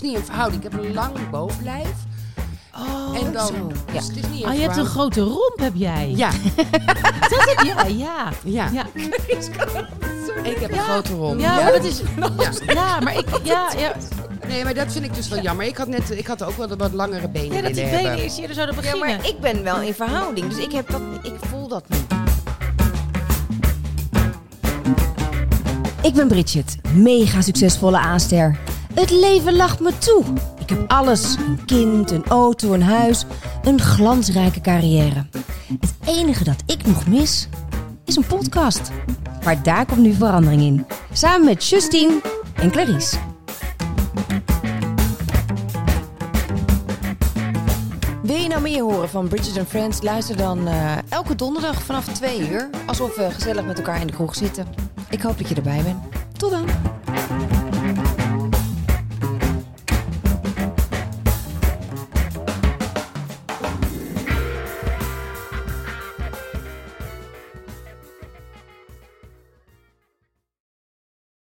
niet een verhouding. Ik heb een lang bovenlijf. Oh, en dan, zo. Ja. dus het is niet een Ah, je hebt een grote romp, heb jij. Ja, Dat heb je. Ja, ja. ja. Ik heb een Ja. grote romp. Ja, maar dat is... Ja. Ja, maar ik... Ja, ja, Nee, maar dat vind ik dus wel jammer. Ik had, net, ik had ook wel wat langere benen ja dat die benen hebben. eerst eerder zouden Ja, beginnen. maar ik ben wel in verhouding, dus ik, heb dat, ik voel dat niet. Ik ben Bridget, mega succesvolle aanster. Het leven lacht me toe. Ik heb alles: een kind, een auto, een huis, een glansrijke carrière. Het enige dat ik nog mis is een podcast. Maar daar komt nu verandering in. Samen met Justine en Clarice. Wil je nou meer horen van Bridget and Friends? Luister dan eh, elke donderdag vanaf 2 uur. Alsof we gezellig met elkaar in de kroeg zitten. Ik hoop dat je erbij bent. Tot dan.